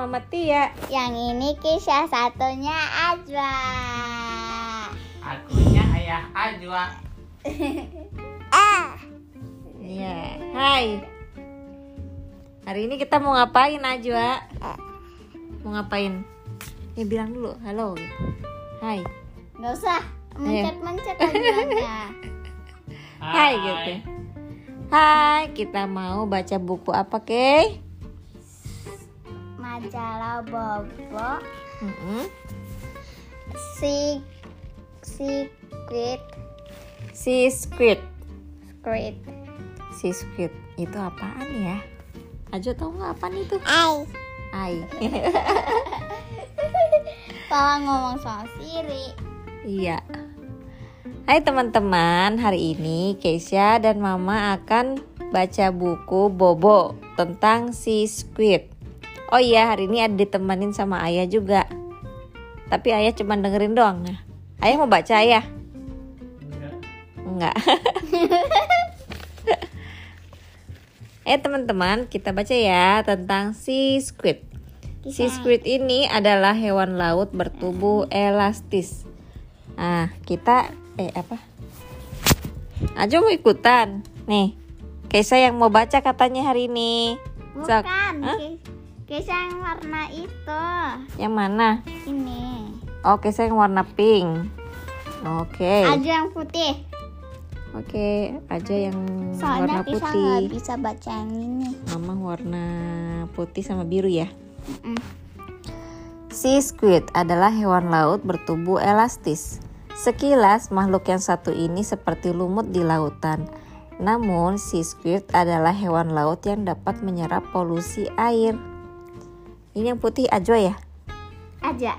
Mama Tia. Yang ini kisah satunya Ajwa. Akunya ayah Ajwa. Ah. Iya. Hai. Hari ini kita mau ngapain Ajwa? Mau ngapain? Ya bilang dulu, halo. Hai. Nggak usah mencet-mencet aja. Hai gitu. Hai, kita mau baca buku apa, Kay? Majalah Bobo Mm-mm. si Secret Si Squid. Secret Si Squid itu apaan ya? Ajo tahu nggak apaan itu? Ai Ai. Papa ngomong sama Siri iya. Hai teman-teman, hari ini Keisha dan Mama akan baca buku Bobo tentang si Squid. Oh iya, hari ini ada ditemanin sama Ayah juga. Tapi Ayah cuma dengerin doang. Nah, Ayah mau baca Ayah? Enggak. eh teman-teman, kita baca ya tentang si Squid. Si squid ini adalah hewan laut bertubuh elastis. Nah, kita eh apa? Ajo mau ikutan. Nih. Keisha yang mau baca katanya hari ini. Sok. Bukan Hah? Kisah yang warna itu Yang mana? Ini Oh, Keisha yang warna pink. Oke. Aja yang putih Oke, aja yang Soalnya warna putih. bisa baca yang ini Mama warna putih sama biru ya. Mm. Sea squid adalah hewan laut bertubuh elastis. Sekilas makhluk yang satu ini seperti lumut di lautan. Namun, sea squid adalah hewan laut yang dapat menyerap polusi air. Ini yang putih Ajwa ya? Aja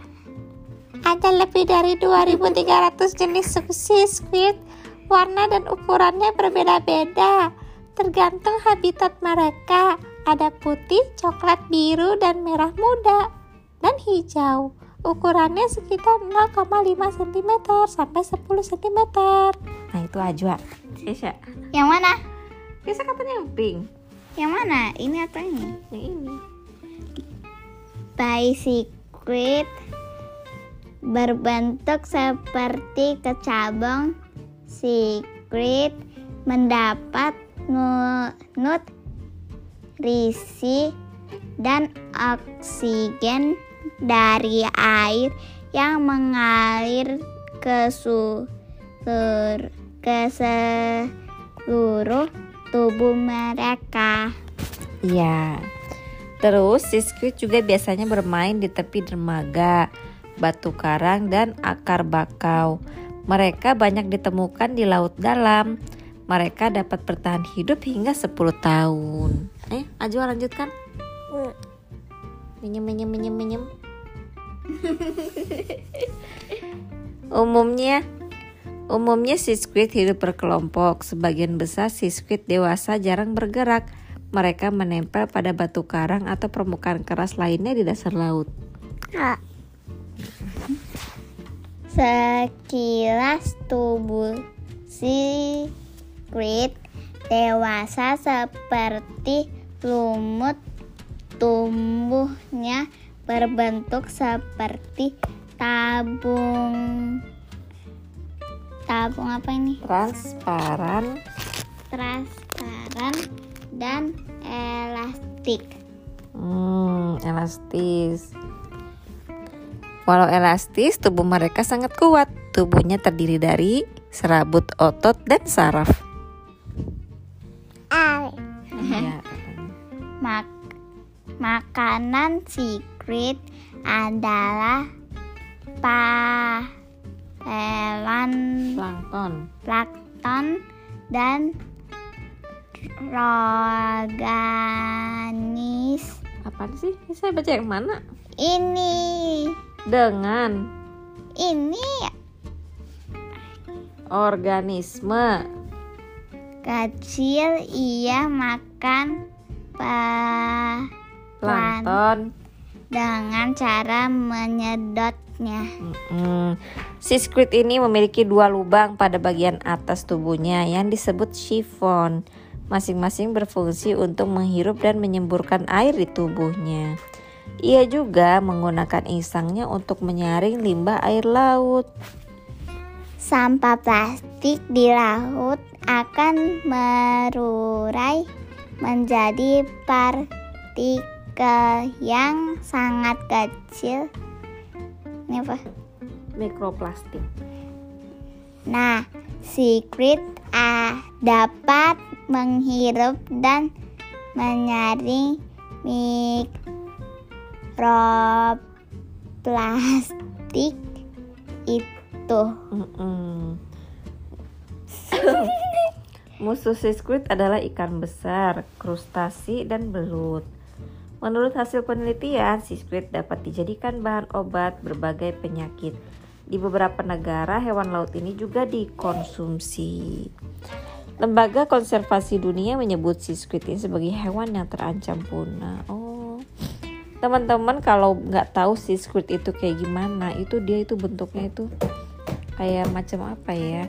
Ada lebih dari 2300 jenis sea squid. Warna dan ukurannya berbeda-beda, tergantung habitat mereka. Ada putih, coklat, biru, dan merah muda, dan hijau. Ukurannya sekitar 0,5 cm sampai 10 cm. Nah, itu Ajwa. Kesha. Yang mana? Kesha katanya yang pink. Yang mana? Ini atau ini? Yang ini. Bicyclet berbentuk seperti kecabang secret mendapat nu- nutrisi dan oksigen dari air yang mengalir ke ser- ke seluruh tubuh mereka. Iya. Terus si squid juga biasanya bermain di tepi dermaga, batu karang dan akar bakau. Mereka banyak ditemukan di laut dalam. Mereka dapat bertahan hidup hingga 10 tahun. Eh, Ajwa lanjutkan. Minyem, minyem, minyem, minyem. Umumnya Umumnya si squid hidup berkelompok. Sebagian besar si squid dewasa jarang bergerak. Mereka menempel pada batu karang atau permukaan keras lainnya di dasar laut. Sekilas tubuh si squid dewasa seperti lumut tumbuhnya berbentuk seperti tabung tabung apa ini Transparan. transparan dan elastik Hmm, elastis. Walau elastis, tubuh mereka sangat kuat. Tubuhnya terdiri dari serabut otot dan saraf. Ya, katanya. Mak- makanan secret adalah pahelan Plankton. plankton dan organis. Apaan sih? Ini Saya baca yang mana? Ini, Dengan ini organisme. kecil ia makan Plankton. dengan cara menyedotnya. Mm-mm. Si squid ini memiliki dua lubang pada bagian atas tubuhnya yang disebut sifon. Masing-masing berfungsi untuk menghirup dan menyemburkan air di tubuhnya. Ia juga menggunakan insangnya untuk menyaring limbah air laut. Sampah plastik di laut akan merurai menjadi partikel yang sangat kecil. Ini apa? Mikroplastik. Nah, secret A dapat menghirup dan menyaring mikroplastik itu. Musuh sea squid adalah ikan besar, krustasi, dan belut. Menurut hasil penelitian, sea squid dapat dijadikan bahan obat berbagai penyakit. Di beberapa negara, hewan laut ini juga dikonsumsi. Lembaga Konservasi Dunia menyebut sea squid ini sebagai hewan yang terancam punah. Oh, teman-teman kalau nggak tahu sea squid itu kayak gimana, itu dia itu bentuknya itu kayak macam apa ya?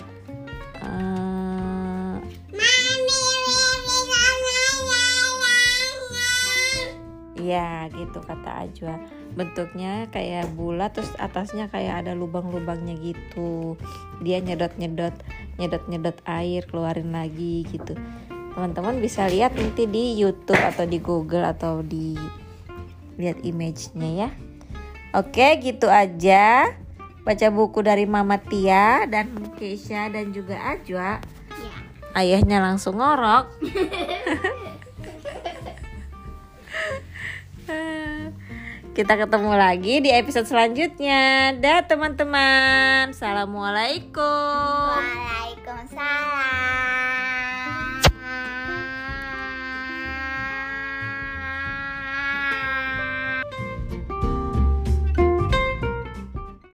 Gitu kata Ajwa. Bentuknya kayak bulat terus atasnya kayak ada lubang-lubangnya gitu. Dia nyedot-nyedot Nyedot-nyedot air keluarin lagi gitu. Teman-teman bisa lihat nanti di Youtube atau di Google atau di Lihat image-nya ya. Oke gitu aja. Baca buku dari Mama Tia dan Keisha dan juga Ajwa. Ya. Ayahnya langsung ngorok Kita ketemu lagi di episode selanjutnya. Dah teman-teman. Assalamualaikum. Waalaikumsalam.